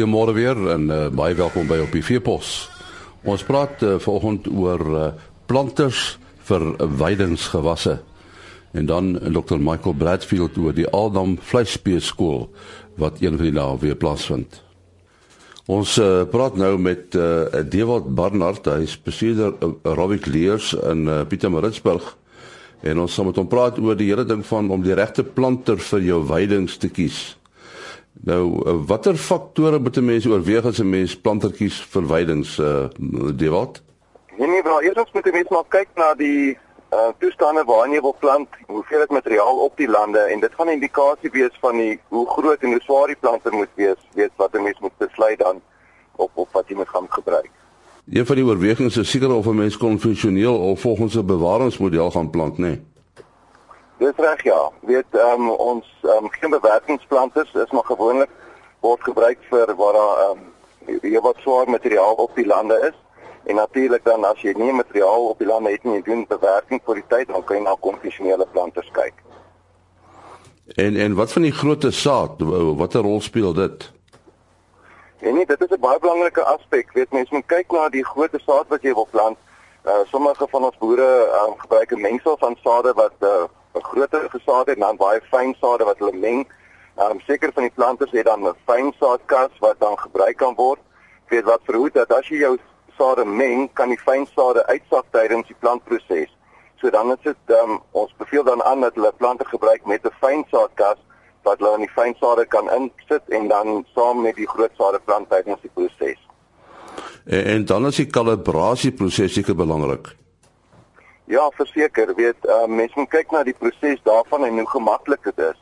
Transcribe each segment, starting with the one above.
Goeiemôre weer en uh, baie welkom by op die Veepos. Ons praat uh, vanoggend oor uh, planters vir weidingsgewasse. En dan Dr. Michael Bradfield oor die Aldam Vleisbeeskool wat een van die dae weer plaasvind. Ons uh, praat nou met uh, Dewald Barnard, hy is bestuurder uh, Robic Leers in uh, Pietermaritzburg. En ons gaan met hom praat oor die hele ding van om die regte planter vir jou weidings te kies. Nou eh, watter faktore moet 'n mens oorweeg as 'n mens plantertjies verwydings uh eh, die wat? Nee nee, maar eers moet 'n mens maar kyk na die uh toestande waarin jy wil plant, hoeveel dit materiaal op die lande en dit gaan 'n indikasie wees van die hoe groot en hoe swaar die planter moet wees, weet wat 'n mens moet besluit dan op op wat jy moet gaan gebruik. Een van die oorwegings is seker of 'n mens konvensioneel of volgens 'n bewaringsmodel gaan plant, nê? Nee. Dis reg ja. Weet ehm um, ons ehm um, geen bewerkingsplanters is maar gewoonlik word gebruik vir waar daar ehm um, jy wat swaar materiaal op die lande is. En natuurlik dan as jy nie materiaal op die lande het nie, jy doen bewerking vir die tyd, dan kan jy na konvensionele planters kyk. En en wat van die grootte saad? Watter rol speel dit? En nee, dit is 'n baie belangrike aspek. Weet mense moet kyk na die grootte saad wat jy wil plant. Uh sommige van ons boere um, gebruik 'n mengsel van sade wat uh groter gesaad en dan baie fyn sade wat hulle meng. Ehm um, seker van die planters het dan 'n fyn saadkas wat dan gebruik kan word. Weet wat verhoed dat as jy jou sade meng, kan die fyn sade uitsak tydens die plantproses. So dan is dit ehm um, ons beveel dan aan dat hulle plante gebruik met 'n fyn saadkas wat hulle in die fyn sade kan insit en dan saam met die groot sade plant tydens die proses. En, en dan is die kalibrasie proses seker belangrik. Ja, verseker, weet uh, mense moet kyk na die proses daarvan en hoe gemaklik dit is.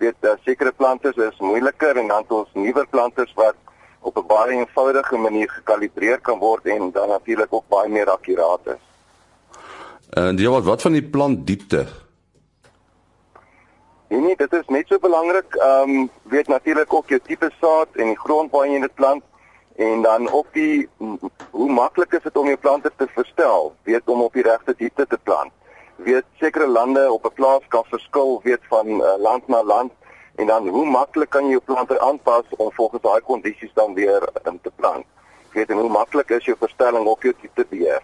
Weet uh, sekere planters is moeiliker en dan ons nuwer planters wat op 'n baie eenvoudige manier gekalibreer kan word en dan natuurlik ook baie meer akkuraat is. En jy wat wat van die plantdiepte? Nee, nee, dit is net so belangrik. Ehm um, weet natuurlik ook jou tipe saad en die grond waarin jy dit plant en dan ook die hoe maklik is dit om jou plante te verstel, weet om op die regte diepte te plant. Weet sekere lande op 'n plaas kan verskil weet van uh, land na land en dan hoe maklik kan jy jou plante aanpas om volgens daai kondisies dan weer um, te plant. Weet en hoe maklik is jou verstelling op jou diepte beheer.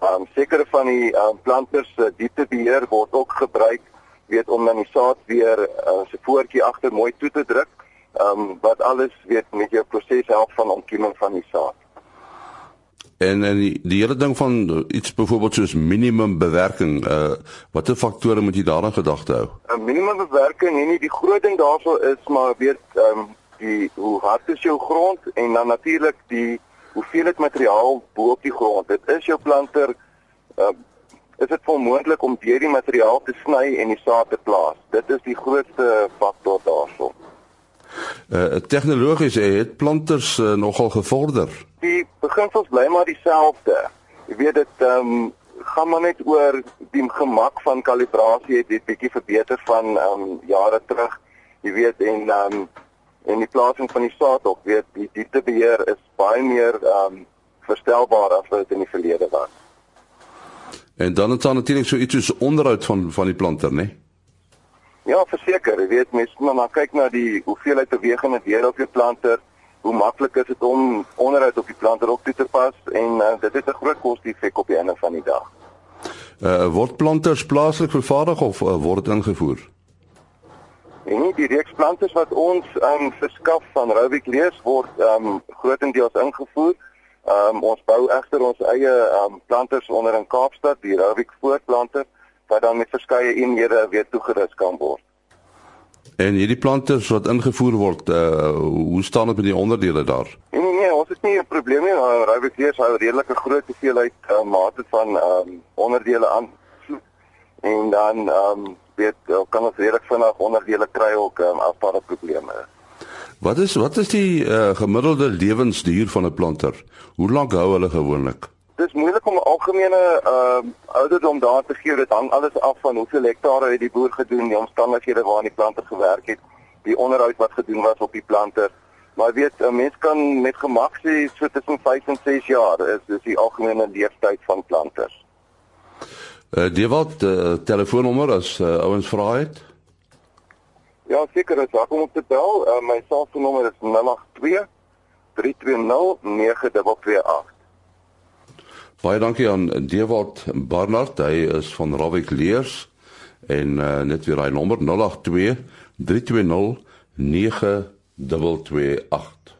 Um sekere van die um, planters se uh, dieptebeheer word ook gebruik weet om dan die saad weer uh, se voetjie agter mooi toe te druk ehm um, wat alles weet met jou proses help van ontkieming van die saad. En en die, die hele ding van iets byvoorbeeld soos minimum bewerking, uh watter faktore moet jy daaraan gedagte hou? 'n Minimum bewerking, nee nee, die groot ding daarso is maar weet ehm um, die hoe hard is jou grond en dan natuurlik die hoeveelheid materiaal bo op die grond. Dit is jou planter uh is dit onmoontlik om deur die materiaal te sny en die saad te plaas. Dit is die grootste faktor daarso. Uh tegnologies het planters uh, nogal gevorder. Die beginsels bly maar dieselfde. Jy weet dit ehm um, gaan maar net oor die gemak van kalibrasie het dit bietjie verbeter van ehm um, jare terug. Jy weet en ehm um, en die plasing van die saad op, weet die dieptebeheer is baie meer ehm um, verstelbaar as wat dit in die verlede was. En dan het dan natuurlik so iets soos onderhoud van van die planter, né? Nee? Ja, verseker, jy weet mens moet maar kyk na die hoeveelheid bewegende dele op jou planter, hoe maklik is dit om onderhoud op die planter op te pas en uh, dit het 'n groot koste-effek op die einde van die dag. Uh word planters plaaslik vervaardig of uh, word dit ingevoer? En nie die reeks planters wat ons um verskaf van Robic Lees word um grootendeels ingevoer. Um ons bou egter ons eie um planters onder in Kaapstad, die Robic voortplanter wat dan met verskeie eenhede weer toegerus kan word. En hierdie plante wat ingevoer word, uh, hoe staan dit met die onderdele daar? Nee nee, nee ons het nie 'n probleem nie. Uh, Rybekeers hou redelike groot hoeveelheid uh, mate van um, onderdele aan. En dan ehm um, weet kan ons redelik vinnig onderdele kry ook um, as daar probleme is. Wat is wat is die uh, gemiddelde lewensduur van 'n planter? Hoe lank hou hulle gewoonlik? Dis moeilik om 'n algemene ehm uh, ouderdom daar te gee. Dit hang alles af van hoeveel hektare het die boer gedoen, die omstandighede waarin die plante gewerk het, die onderhoud wat gedoen was op die plante. Maar weet, 'n mens kan met gemak sê so tussen 5 en 6 jaar is dis die algemene leeftyd van plante. Eh uh, die wat uh, telefoonnommer as uh, ouens vra het. Ja, seker, as ek kom op te bel, uh, my selfoonnommer is 082 320 9228. Baie dankie aan Dewald Barnard, hy is van Ravik Leers en uh, net weer hy nommer 082 320 9228.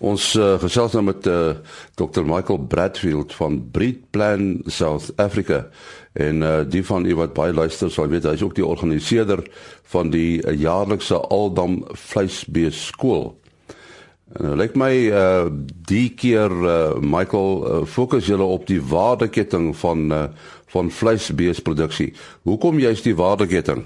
Ons uh, gesels nou met uh, Dr Michael Bradfield van Breedplan South Africa en uh, die van u wat baie luister sal weet hy is ook die organiseerder van die uh, jaarlikse Aldam vleisbees skool. En nou lyk my uh die keer uh, Michael uh, fokus julle op die waardeketting van uh, van vleisbeesproduksie. Hoekom juist die waardeketting?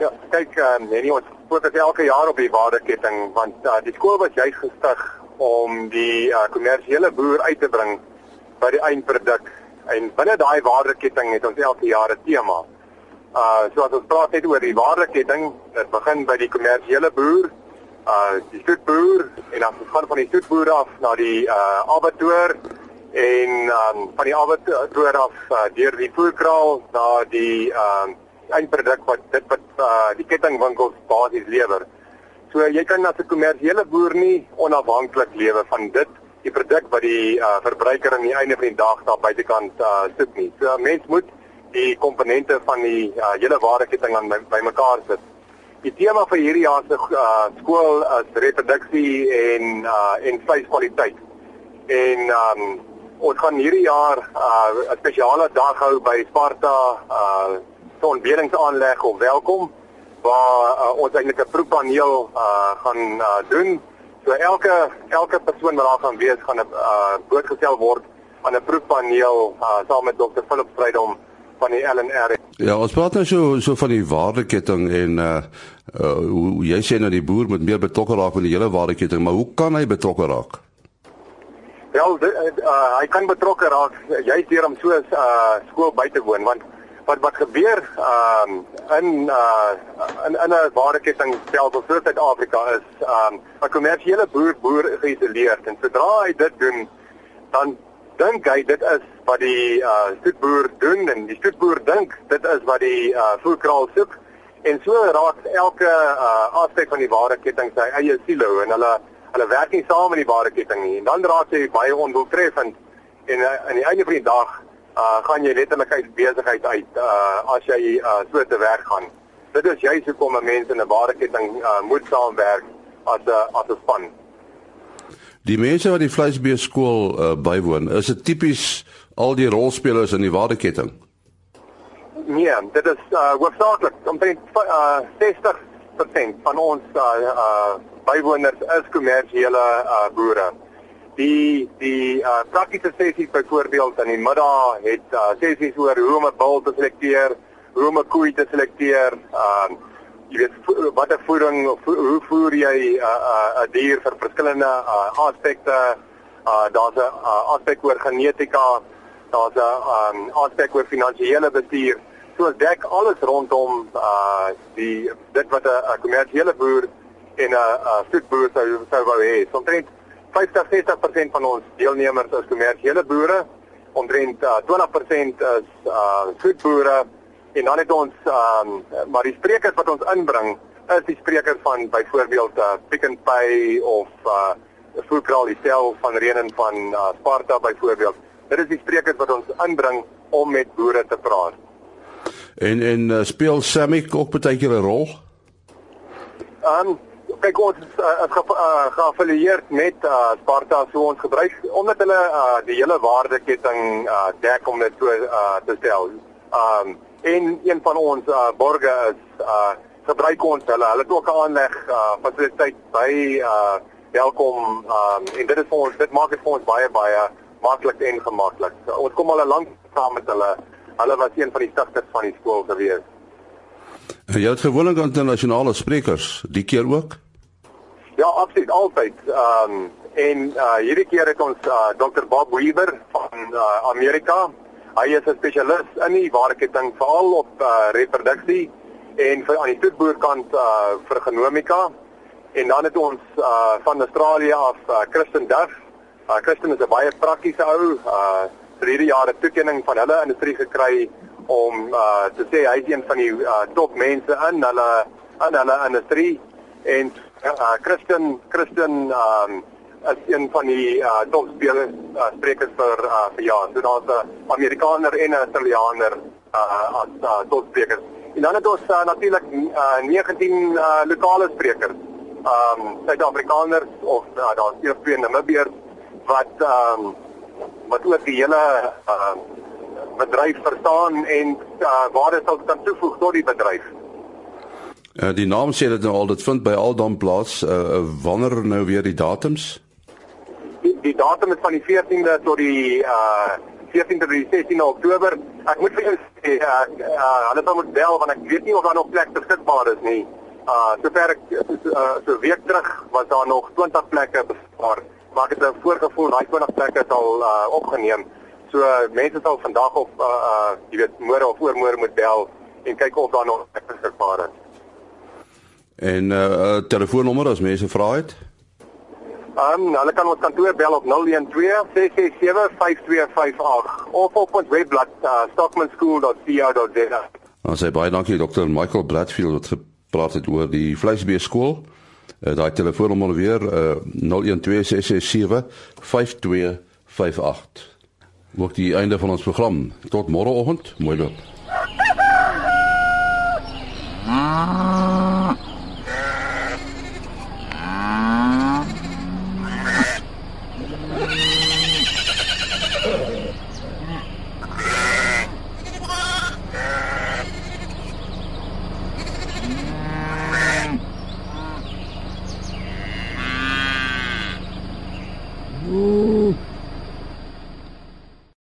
Ja, kyk, uh, nee, ons fokus elke jaar op die waardeketting want uh, die skool was juist gestig om die uh, kommersiële boer uit te bring by die eindproduk. En binne daai waardeketting het ons elke jaar 'n tema. Uh so as ons praat net oor die waardeketting, dit begin by die kommersiële boer uh die soetboer en dan gaan van die soetboer af na die uh abattoir en um, van die abattoir af uh, deur die voerkraal na die um eindproduk wat dit wat uh, die kettingwinkels basies lewer. So jy kan as 'n kommersiële boer nie onafhanklik lewe van dit die produk wat die uh, verbruiker aan die einde van die dag daar buitekant uh, soek nie. So mens moet die komponente van die uh, hele waardeketting aan bymekaar by sit. Die tema vir hierdie jaar se uh, skool is reproduksie en uh, en vleiskwaliteit. En um, ons gaan hierdie jaar uh, 'n uh, spesiale dag hou by Sparta uh so 'n weringsaanleg op welkom waar uh, ons eintlik 'n proefpaneel uh gaan uh, doen. So elke elke persoon wat daar gaan wees gaan 'n uh, blootgestel word aan 'n proefpaneel uh, saam met Dr. Philip Strydom van die LNR. Ja, ons praat nou so so van die waardeketting en uh, uh hoe jy sê nou die boer moet meer betrokke raak met die hele waardeketting, maar hoe kan hy betrokke raak? Wel, uh, uh, hy kan betrokke raak juist deur om so 'n uh, skool by te woon want wat wat gebeur um in uh in in 'n waardeketting stelsel soos Suid-Afrika is um 'n kommersiële boer boer geïsoleerd en sodra hy dit doen dan dink hy dit is wat die uh stoetboer doen en die stoetboer dink dit is wat die uh voerkraal soek en so raak elke uh aspek van die waardeketting sy eie silo en hulle hulle werk nie saam in die waardeketting nie. En dan raak jy baie ondoeltreffend en uh, aan die einde van die dag uh gaan jy letterlik uit besigheid uit uh as jy uh so te werk gaan. Dit is juist hoekom mense in 'n waardeketting uh moet saamwerk as 'n as 'n span Die mense wat die vleisbees skool uh, bywoon, is dit tipies al die rolspelers in die waardeketting? Nee, dit is uh, hoofsaaklik omtrent uh, 60% van ons uh, uh, bywoners is kommersiële uh, boere. Die die uh, praktiese sessies byvoorbeeld in die middag het uh, sessies oor hoe om 'n bul te selekteer, hoe om 'n koei te selekteer, uh, jy weet watter voeding hoe voer jy 'n uh, 'n uh, dier vir verskillende uh, aspekte? Uh, daar's 'n uh, aspek oor genetika daar's 'n um, aspek oor finansiële bestuur. So dek alles rondom uh, die dit wat 'n kommersiële boer en 'n voedboer sou sou wou hê. Omtrent 50-60% van ons deelnemers is kommersiële boere. Omtrent uh, 20% is uh, voedboere En dan het ons ehm um, maar die sprekers wat ons inbring is die sprekers van byvoorbeeld uh, Pick n Pay of uh Foodkraal dieself van Renen van uh, Sparta byvoorbeeld. Dit is die sprekers wat ons inbring om met boere te praat. En en uh, speel Samick ook baie keer 'n rol? Ehm um, kyk ons is uh, ge, uh, geaffilieerd met uh, Sparta so ons gebruik omdat hulle uh, die hele waardeketting uh, dek om dit so uh, te stel. Ehm um, en een van ons uh, borge is uh gebruik ons hulle hulle het ook 'n aanleg uh fasiliteit by uh welkom um en dit is vir ons dit maak dit vir ons baie baie maklik en gemaklik. So, ons kom al lank saam met hulle. Hulle was een van die stigters van die skool gewees. En jy het gewoonlik internasionale sprekers die keer ook? Ja, absoluut altyd. Um en uh hierdie keer het ons uh Dr. Bob Weaver van uh, Amerika Hy is 'n spesialis in die waardeketting veral op uh, reproduksie en vir aan die toetboerkant uh, vir genomika. En dan het ons uh, van Australië af uh, Kristen Duff. Uh, Kristen is 'n baie praktiese ou. Uh, vir hierdie jaar 'n toekenning van hulle industrie gekry om uh, te sê hy is een van die uh, top mense in hulle in hulle industrie en uh, Christian Christian um is een van die uh topspelers uh, sprekers vir uh vir jaar. So daar's 'n Amerikaner en 'n Italianer uh as uh, topsprekers. En dan het ons uh, natuurlik uh 19 uh lokale sprekers. Um Suid-Afrikaners of uh, daar's eers twee Namibiërs wat um wat ook die hele uh bedryf verstaan en uh, waar dit sal kan toevoeg tot die bedryf. Uh, die naam sê dit nou al dit vind by Aldam plaas. Uh, wanneer nou weer die datums? Die, datum is van die 14de tot die uh 14de tot die 16de Oktober. Ek moet vir jou sê uh, uh hulle sal moet bel want ek weet nie of daar nog plek beskikbaar is nie. Uh sover ek uh, so week terug was daar nog 20 plekke beskikbaar. Maar ek het 'n voorgevoel daai 20 plekke sal uh opgeneem. So uh, mense sal vandag of uh uh jy weet môre of oormôre moet bel en kyk of daar nog plek beskikbaar is. En uh, uh telefoonnommer as mense vra het? Um, hulle kan ons kantoor bel op 012 667 5258 of op ons webblad uh, stockmanschool.co.za. Ons sê baie dankie Dr. Michael Bradfield wat gepraat het oor die vleisbees skool. Uh, Daai telefoonnommer weer uh, 012 667 5258. Word die einde van ons program. Tot môreoggend. Mooi loop.